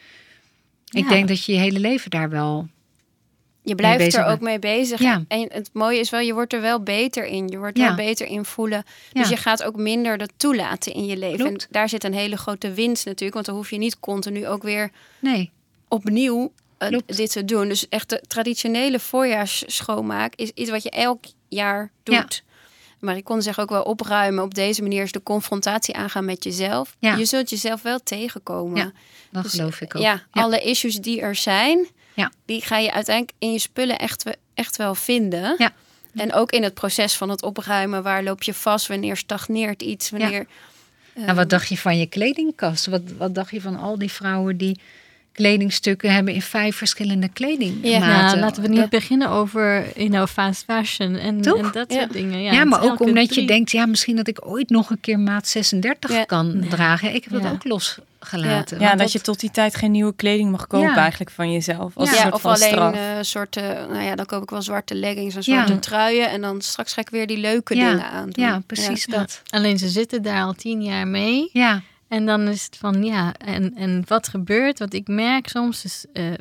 ik Ja. denk dat je je hele leven daar wel. Je blijft er ook mee bezig. Ja. En het mooie is wel, je wordt er wel beter in. Je wordt Ja. wel beter in voelen. Dus Ja. je gaat ook minder dat toelaten in je leven. Klopt. En daar zit een hele grote winst natuurlijk. Want dan hoef je niet continu ook weer Nee, opnieuw eh, dit te doen. Dus echt de traditionele voorjaars schoonmaak is iets wat je elk jaar doet. Maar ik kon zeggen ook wel opruimen. Op deze manier is de confrontatie aangaan met jezelf. Je zult jezelf wel tegenkomen. Ja, Dat Dus, geloof ik ook. Ja, alle issues die er zijn, Ja. die ga je uiteindelijk in je spullen echt, echt wel vinden. Ja. En ook in het proces van het opruimen, waar loop je vast, wanneer stagneert iets, wanneer. Nou, wat dacht je van je kledingkast? Wat, wat dacht je van al die vrouwen die kledingstukken hebben in vijf verschillende kledingmaten? Ja. Nou, laten we niet Dat- beginnen over you know, fast fashion en, en dat Ja. soort dingen. Ja, Ja, maar ook omdat je denkt, ja, misschien dat ik ooit nog een keer maat 36 Ja. kan dragen. Ik heb dat ook losgelaten. Ja, dat je tot die tijd geen nieuwe kleding mag kopen Ja. eigenlijk van jezelf. Als ja, een soort of van alleen eh soorten, nou ja, dan koop ik wel zwarte leggings en Ja. zwarte truien. En dan straks ga ik weer die leuke Ja. dingen aan doen. Ja, precies Ja. dat. Alleen ze zitten daar al tien jaar mee. Ja, En dan is het van, ja, en, en wat gebeurt? Wat ik merk soms is, eh,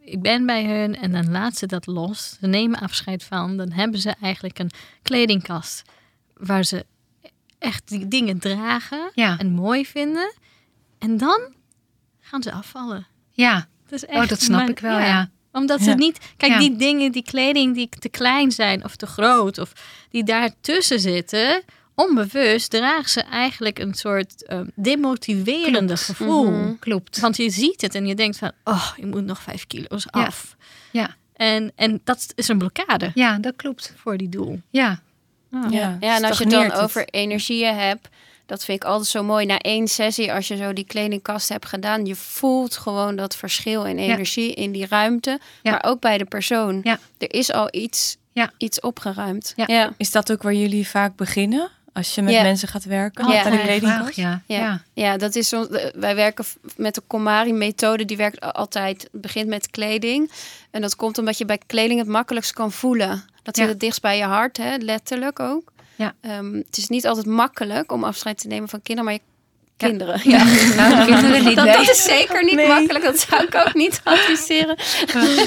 ik ben bij hun en dan laat ze dat los. Ze nemen afscheid van. Dan hebben ze eigenlijk een kledingkast waar ze echt die dingen dragen ja, en mooi vinden. En dan gaan ze afvallen. ja. Dat is echt Oh, dat snap ik wel, ja. Omdat ze Ja. niet... Kijk, die dingen, die kleding die te klein zijn of te groot... of die daartussen zitten... onbewust dragen ze eigenlijk een soort eh, demotiverende Klopt. gevoel. Mhm. Klopt. Want je ziet het en je denkt van... oh, je moet nog vijf kilo's Ja. af. Ja. En, en dat is een blokkade Ja, dat klopt. voor die doel. Ja, Ah. Ja, Ja, en als je het dan over energieën hebt, dat vind ik altijd zo mooi. Na één sessie, als je zo die kledingkast hebt gedaan, je voelt gewoon dat verschil in energie in die ruimte, Ja. maar ook bij de persoon. Ja. Er is al iets, Ja. iets opgeruimd. Ja. ja. Is dat ook waar jullie vaak beginnen? Als je met Ja. mensen gaat werken? Ja. Bij de Ja. ja. Ja. ja. Ja, dat is de- Wij werken met de Komari-methode. Die werkt altijd. Het begint met kleding. En dat komt omdat je bij kleding het makkelijkst kan voelen. Dat zit Ja. het dichtst bij je hart, hè? letterlijk ook. Ja. Ehm, het is niet altijd makkelijk om afscheid te nemen van kinderen, maar je Ja. Kinderen. Ja. Nou, de kinderen niet. Dat, nee. dat is zeker niet Nee. makkelijk. Dat zou ik ook niet adviseren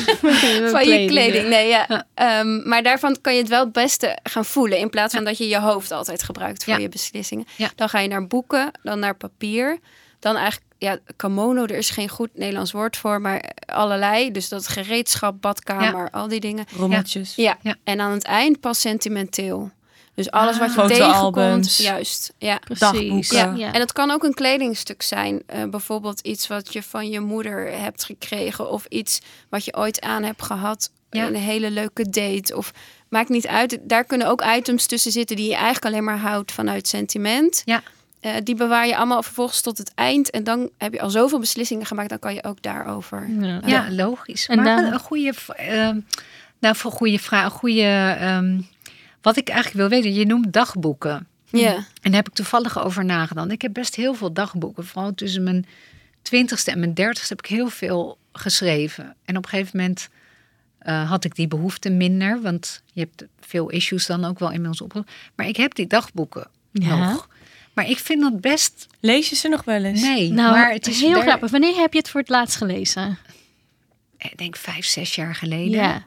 van je kleding. Nee, ja. Ehm, maar daarvan kan je het wel het beste gaan voelen. In plaats van dat je je hoofd altijd gebruikt voor je beslissingen. Dan ga je naar boeken, dan naar papier. Dan eigenlijk, ja, kamono, er is geen goed Nederlands woord voor, maar allerlei. Dus dat gereedschap, badkamer, al die dingen. Rommeltjes. Ja. Ja. En aan het eind pas sentimenteel. Dus alles wat je Ah. tegenkomt. Juist, ja. Precies. Ja. Ja. En het kan ook een kledingstuk zijn. Eh, bijvoorbeeld iets wat je van je moeder hebt gekregen. Of iets wat je ooit aan hebt gehad. Ja. Een hele leuke date. Of maakt niet uit. Daar kunnen ook items tussen zitten die je eigenlijk alleen maar houdt vanuit sentiment. Ja. Eh, die bewaar je allemaal vervolgens tot het eind. En dan heb je al zoveel beslissingen gemaakt. Dan kan je ook daarover. Ja. Ja, logisch. En maar dan- een goede, ehm, nou, voor een goede vraag, een goede, ehm, wat ik eigenlijk wil weten, je noemt dagboeken. Ja. En daar heb ik toevallig over nagedacht. Ik heb best heel veel dagboeken. Vooral tussen mijn twintigste en mijn dertigste heb ik heel veel geschreven. En op een gegeven moment eh, had ik die behoefte minder. Want je hebt veel issues dan ook wel inmiddels op. Maar ik heb die dagboeken Ja. nog. Maar ik vind dat best... Lees je ze nog wel eens? Nee, Nou, maar het is heel daar- grappig. Wanneer heb je het voor het laatst gelezen? Ik denk vijf, zes jaar geleden. Ja.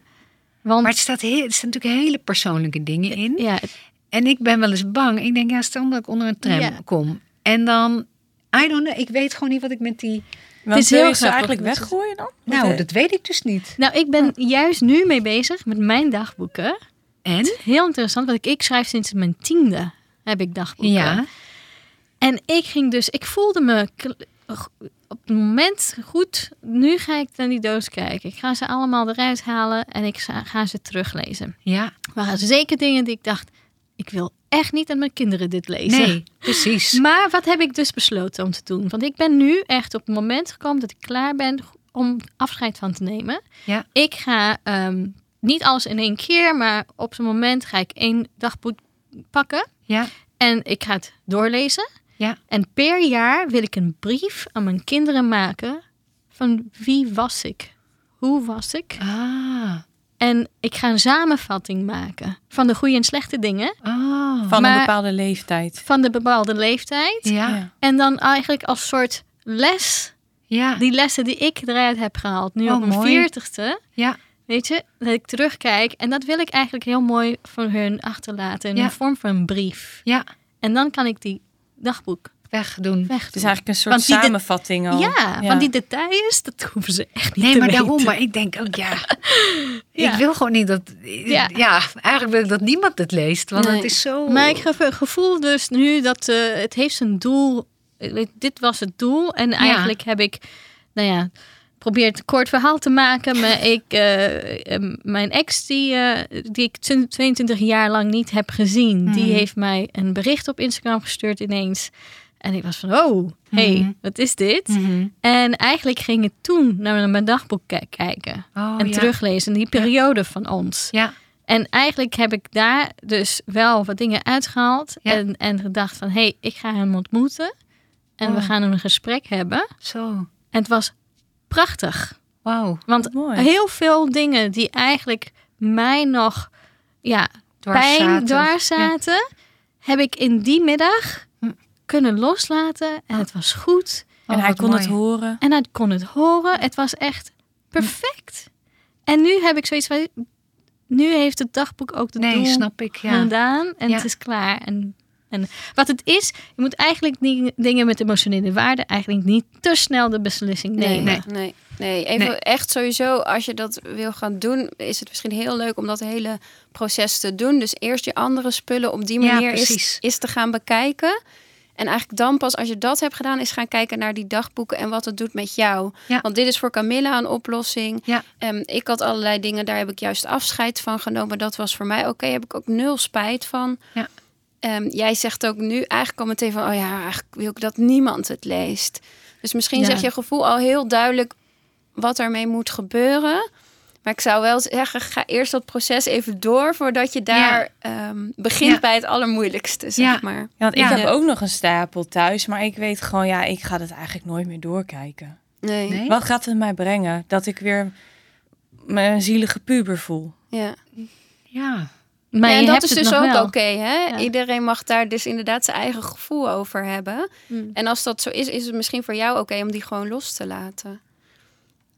Want Maar het staat, heel, er staan natuurlijk hele persoonlijke dingen in. ja, het- En ik ben wel eens bang. Ik denk, ja, stel dat ik onder een tram Ja. kom. En dan, I don't know, ik weet gewoon niet wat ik met die... Want is wil heel grappig. eigenlijk weggooien dan? Nou, eh, dat weet ik dus niet. nou, ik ben juist nu mee bezig met mijn dagboeken. En? Heel interessant, want ik, ik schrijf sinds mijn tiende heb ik dagboeken. Ja. En ik ging dus, ik voelde me op het moment goed. Nu ga ik naar die doos kijken. Ik ga ze allemaal eruit halen en ik ga, ze teruglezen. Ja. Waren zeker dingen die ik dacht, ik wil echt niet aan mijn kinderen dit lezen. Nee, precies. Maar wat heb ik dus besloten om te doen? Want ik ben nu echt op het moment gekomen dat ik klaar ben om afscheid van te nemen. Ja. Ik ga ehm, niet alles in één keer, maar op zo'n moment ga ik één dagboek pakken. Ja. En ik ga het doorlezen. Ja. En per jaar wil ik een brief aan mijn kinderen maken van wie was ik? Hoe was ik? Ah. En ik ga een samenvatting maken van de goede en slechte dingen Oh. van een bepaalde leeftijd. van de bepaalde leeftijd. Ja. En dan eigenlijk als soort les, Ja. die lessen die ik eruit heb gehaald, nu Oh, op mijn mooi. veertigste. Ja. Weet je, dat ik terugkijk. En dat wil ik eigenlijk heel mooi voor hun achterlaten in Ja. de vorm van een brief. Ja. En dan kan ik die dagboek wegdoen. weg. Het is eigenlijk een soort Want die de- samenvatting al. ja, want die details, dat hoeven ze echt niet Nee, te maar weten. daarom. Maar ik denk ook, ja. Ja. Ik wil gewoon niet dat. Ja. Ja. eigenlijk wil ik dat niemand het leest. Want Nee. het is zo. Maar ik heb een gevoel dus nu dat eh, het heeft zijn doel. Ik weet, Dit was het doel. En eigenlijk heb ik, nou ja, probeert een kort verhaal te maken. Maar ik, eh, eh, mijn ex, die, eh, die ik 22 jaar lang niet heb gezien, die Mhm. heeft mij een bericht op Instagram gestuurd ineens. En ik was van, oh, hey, Mhm. wat is dit? Mhm. En eigenlijk ging ik toen naar mijn dagboek ki- kijken. Oh, en ja. teruglezen, die periode van ons. Ja. En eigenlijk heb ik daar dus wel wat dingen uitgehaald. Ja. En, en gedacht van, hé, hey, ik ga hem ontmoeten. En we Oh. gaan een gesprek hebben. Zo. En het was prachtig. Wauw. Want Mooi. heel veel dingen die eigenlijk mij nog ja, Dwars pijn zaten. dwars zaten... heb ik in die middag Hm. kunnen loslaten. En het was goed. En Oh, hij wat kon het horen. En hij kon het horen. Het was echt perfect. En nu heb ik zoiets van... Nu heeft het dagboek ook de Nee, doel snap ik. Ja. gedaan. En Ja. het is klaar. En, en wat het is, je moet eigenlijk die dingen met emotionele waarde... eigenlijk niet te snel de beslissing nemen. nee, nee. nee. Even Nee. echt sowieso, als je dat wil gaan doen, is het misschien heel leuk om dat hele proces te doen. Dus eerst je andere spullen op die Ja, manier is, is te gaan bekijken. En eigenlijk dan pas als je dat hebt gedaan, is gaan kijken naar die dagboeken en wat het doet met jou. Ja. Want dit is voor Camilla een oplossing. Ja. Ehm, ik had allerlei dingen, daar heb ik juist afscheid van genomen. Dat was voor mij oké, heb ik ook nul spijt van. Ja. Ehm, jij zegt ook nu eigenlijk al meteen van, oh ja, eigenlijk wil ik dat niemand het leest. Dus misschien Ja. zeg je gevoel al heel duidelijk wat ermee moet gebeuren. Maar ik zou wel zeggen, ga eerst dat proces even door voordat je daar ehm, begint Ja. bij het allermoeilijkste, zeg Ja. maar. Ja, want ik Ja. heb ook nog een stapel thuis, maar ik weet gewoon, ja, ik ga het eigenlijk nooit meer doorkijken. Nee. Nee? Wat gaat het mij brengen? Dat ik weer een zielige puber voel. Ja. Ja. Maar Ja, en dat is dus ook oké, hè? Ja. Iedereen mag daar dus inderdaad zijn eigen gevoel over hebben. Mm. En als dat zo is, is het misschien voor jou oké om die gewoon los te laten.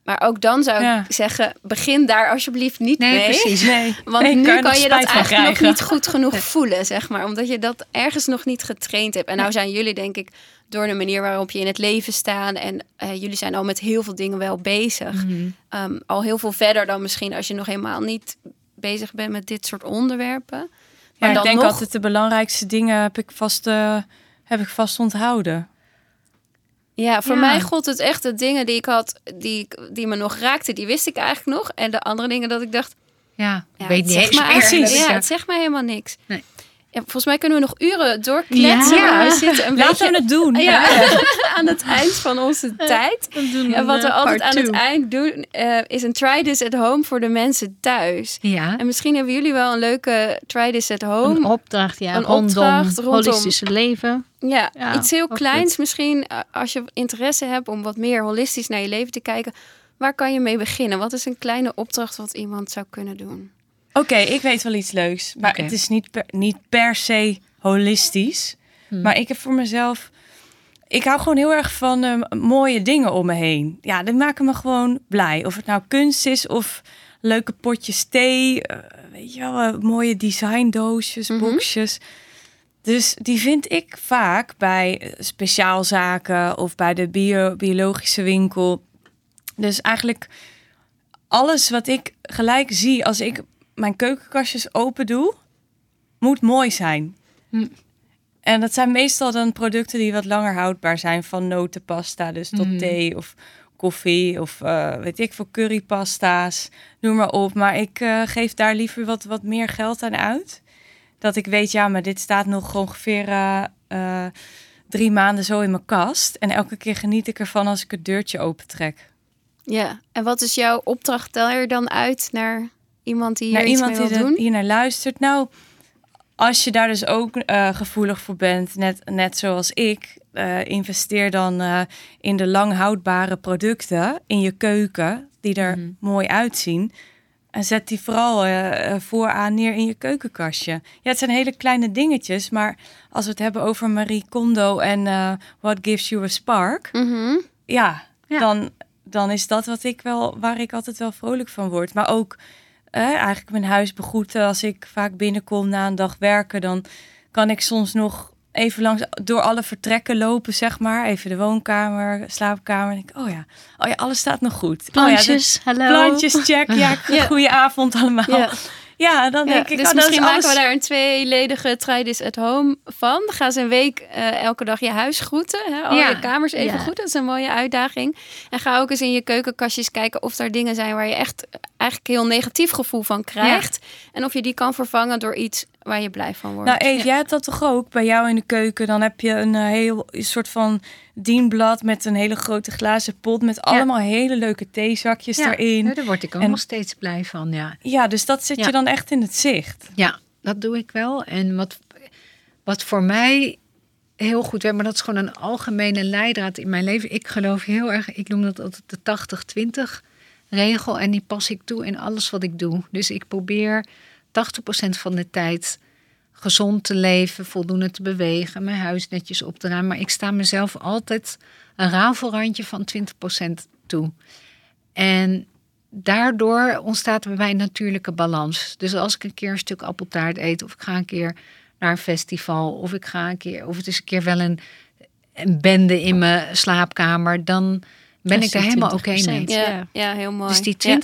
Maar ook dan zou Ja. ik zeggen, begin daar alsjeblieft niet Nee, mee. precies. Nee, Want nu kan je dat eigenlijk nog niet goed genoeg voelen, zeg maar. Omdat je dat ergens nog niet getraind hebt. En nou zijn jullie, denk ik, door de manier waarop je in het leven staan... en eh, jullie zijn al met heel veel dingen wel bezig. Mhm. Ehm, al heel veel verder dan misschien als je nog helemaal niet bezig bent met dit soort onderwerpen. Ja, Maar ik denk nog- altijd de belangrijkste dingen heb ik vast, eh, heb ik vast onthouden. Ja, voor Ja. mij gold het echt de dingen die ik had, die, die me nog raakten, die wist ik eigenlijk nog. En de andere dingen dat ik dacht, Ja. ja, weet het niet eens me meer. Dus Ja, het zegt mij helemaal niks. Nee. Ja, volgens mij kunnen we nog uren doorkletsen. Ja. we zitten een Laten we het doen. ja, aan het eind van onze tijd. En wat we eh, altijd aan het eind doen, eh, is een try this at home voor de mensen thuis. Ja. En misschien hebben jullie wel een leuke try this at home. Een opdracht, ja, Een rondom, opdracht rondom- holistische leven. Ja, Ja, iets heel kleins goed. misschien. eh, Als je interesse hebt om wat meer holistisch naar je leven te kijken. Waar kan je mee beginnen? Wat is een kleine opdracht wat iemand zou kunnen doen? Oké, ik weet wel iets leuks. Maar het is niet per, niet per se holistisch. Hm. Maar ik heb voor mezelf... Ik hou gewoon heel erg van eh, mooie dingen om me heen. Ja, die maken me gewoon blij. Of het nou kunst is of leuke potjes thee. eh, weet je wel, eh, mooie designdoosjes, Mhm. boxjes. Dus die vind ik vaak bij eh, speciaalzaken of bij de bio, biologische winkel. Dus eigenlijk alles wat ik gelijk zie als ik mijn keukenkastjes open doe, moet mooi zijn. Hm. En dat zijn meestal dan producten die wat langer houdbaar zijn, van notenpasta, dus tot Mhm. thee of koffie of eh, weet ik veel currypasta's, noem maar op. Maar ik eh, geef daar liever wat, wat meer geld aan uit. Dat ik weet, ja, maar dit staat nog ongeveer eh, drie maanden zo in mijn kast. En elke keer geniet ik ervan als ik het deurtje opentrek. Ja, en wat is jouw opdracht? Tel er dan uit naar iemand die hier iemand die wil doen? hier naar luistert. Nou, als je daar dus ook eh, gevoelig voor bent, net, net zoals ik, eh, investeer dan eh, in de lang houdbare producten in je keuken, die er Mhm. mooi uitzien. En zet die vooral vooraan neer in je keukenkastje. Ja, het zijn hele kleine dingetjes, maar als we het hebben over Marie Kondo en What Gives You a Spark, Mhm. ja, Ja. Dan, dan is dat wat ik wel, waar ik altijd wel vrolijk van word. Maar ook eh, eigenlijk mijn huis begroeten. Als ik vaak binnenkom na een dag werken, dan kan ik soms nog even langs door alle vertrekken lopen, zeg maar. Even de woonkamer, slaapkamer. En denk ik, oh ja, oh ja, alles staat nog goed. Oh ja, Plantjes, hallo. Plantjes, check. Ja, Ja. goeie avond allemaal. Ja. Ja, dan denk ik, dus oh, dat misschien is maken alles... we daar een tweeledige try this at home van. Dan gaan ze een week eh, elke dag je huis groeten. Hè? Al je kamers even goed. Dat is een mooie uitdaging. En ga ook eens in je keukenkastjes kijken of er dingen zijn waar je echt eigenlijk heel negatief gevoel van krijgt. En of je die kan vervangen door iets waar je blij van wordt. Nou Eve, jij hebt dat toch ook bij jou in de keuken? Dan heb je een eh, heel een soort van dienblad met een hele grote glazen pot met allemaal hele leuke theezakjes Ja, erin. ja, daar word ik ook En- nog steeds blij van, ja. Ja, dus dat zet Ja. je dan echt in het zicht. Ja, dat doe ik wel. En wat, wat voor mij heel goed werkt, maar dat is gewoon een algemene leidraad in mijn leven. Ik geloof heel erg, ik noem dat altijd de 80-20 regel. En die pas ik toe in alles wat ik doe. Dus ik probeer 80% van de tijd gezond te leven, voldoende te bewegen, mijn huis netjes op te ruimen. Maar ik sta mezelf altijd een rafelrandje van 20% toe. En daardoor ontstaat bij mij een natuurlijke balans. Dus als ik een keer een stuk appeltaart eet, of ik ga een keer naar een festival, of ik ga een keer, of het is een keer wel een, een bende in mijn slaapkamer, dan ben ik is daar die helemaal oké 20%. mee. ja, ja. ja, heel mooi. Dus die Ja.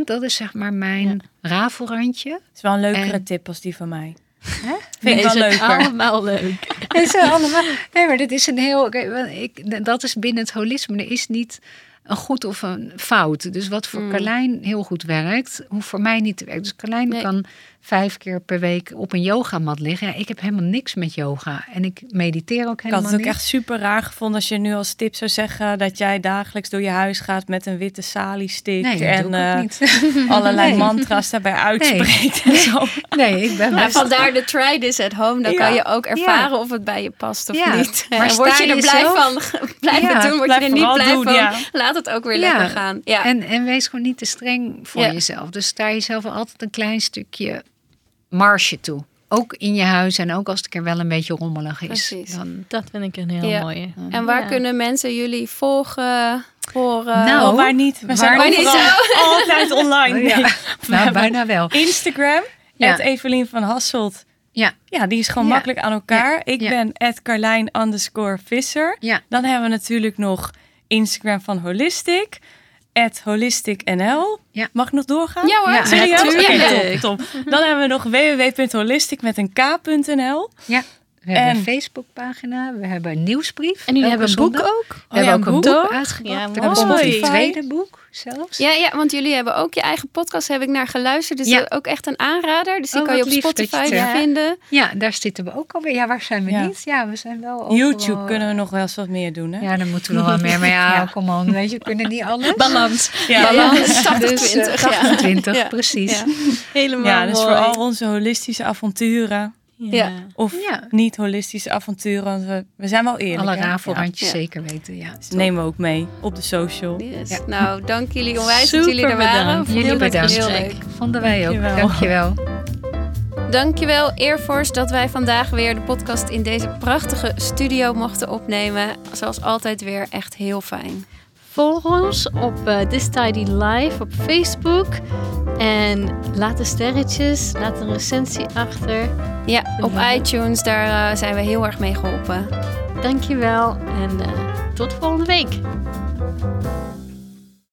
20%, dat is zeg maar mijn rafelrandje. Het is wel een leukere En- tip als die van mij. Hè? Vind ik wel leuker. allemaal leuk. Het zijn allemaal, nee, maar dit is een heel. Ik, dat is binnen het holisme. Er is niet een goed of een fout. Dus wat voor Mm. Carlijn heel goed werkt, hoeft voor mij niet te werken. Dus Carlijn Nee. kan vijf keer per week op een yogamat liggen. Ja, ik heb helemaal niks met yoga. En ik mediteer ook Ik had helemaal het ook niet. echt super raar gevonden als je nu als tip zou zeggen dat jij dagelijks door je huis gaat met een witte sali-stick Nee, dat en doe ik ook eh, niet. allerlei Nee. mantra's daarbij uitspreekt en zo. Nee, ik ben best... vandaar de try this at home. Dan Ja. kan je ook ervaren of het bij je past of Ja, niet. maar En word je er blij van, blijven Ja, doen. Word blijf je er niet blij doen, van, ja. laat het ook weer Ja. lekker gaan. Ja. En, en wees gewoon niet te streng voor Ja. jezelf. Dus sta jezelf altijd een klein stukje marge toe. Ook in je huis en ook als het er wel een beetje rommelig is. Precies. Dan, Dat vind ik een heel Ja. mooie. En waar Ja. kunnen mensen jullie volgen, horen? Nou, Oh, waar niet? We waar zijn niet altijd online. Ja. Nee. Nou, hebben bijna wel. Instagram, Ja. het Evelien van Hasselt. Ja. Ja, die is gewoon Ja. makkelijk aan elkaar. Ik Ja. ben at Carlijn underscore Visser. Ja. Dan hebben we natuurlijk nog Instagram van Holistic. At holisticnl. Ja. Mag ik nog doorgaan? Ja hoor, Ja, Serieus? Oké, top, top. Dan hebben we nog www.holistic met een k.nl. Ja. We hebben En- een Facebookpagina, we hebben een nieuwsbrief. En jullie hebben een boek zondag. ook? We Oh ja, hebben ook een een boek? boek uitgebracht. Ja, er komt een tweede boek zelfs. Ja, ja, want jullie hebben ook je eigen podcast, heb ik naar geluisterd. Dus Ja. dat is ook echt een aanrader. Dus die Oh, kan je op je Spotify vinden. Ja, daar zitten we ook alweer. Ja, waar zijn we Ja. niet? Ja, we zijn wel overal. YouTube kunnen we nog wel eens wat meer doen, hè? Ja, dan moeten we nog wel meer. Maar ja, Ja. kom on, weet je, we kunnen niet alles. Balans. Ja. Balans, 80-20. Dus, eh, ja. 80-20, Ja. precies. Ja. Helemaal Ja, dus mooi. voor al onze holistische avonturen. Ja. Of Ja. niet holistische avonturen. Want we, we zijn wel eerlijk. Alle rafelrandjes Ja. zeker weten, ja. Dus nemen we ook mee op de social. Yes. Ja. Nou, dank jullie onwijs dat Super jullie er waren. bedankt. Vond Jullie het bedankt. Heel leuk. Vonden wij ook. Dankjewel. Dankjewel. Dankjewel Air Force dat wij vandaag weer de podcast in deze prachtige studio mochten opnemen. Zoals altijd weer echt heel fijn. Volg ons op eh This Tidy Live op Facebook. En laat de sterretjes, laat een recensie achter. Ja, op iTunes, daar eh, zijn we heel erg mee geholpen. Dankjewel en eh, tot volgende week.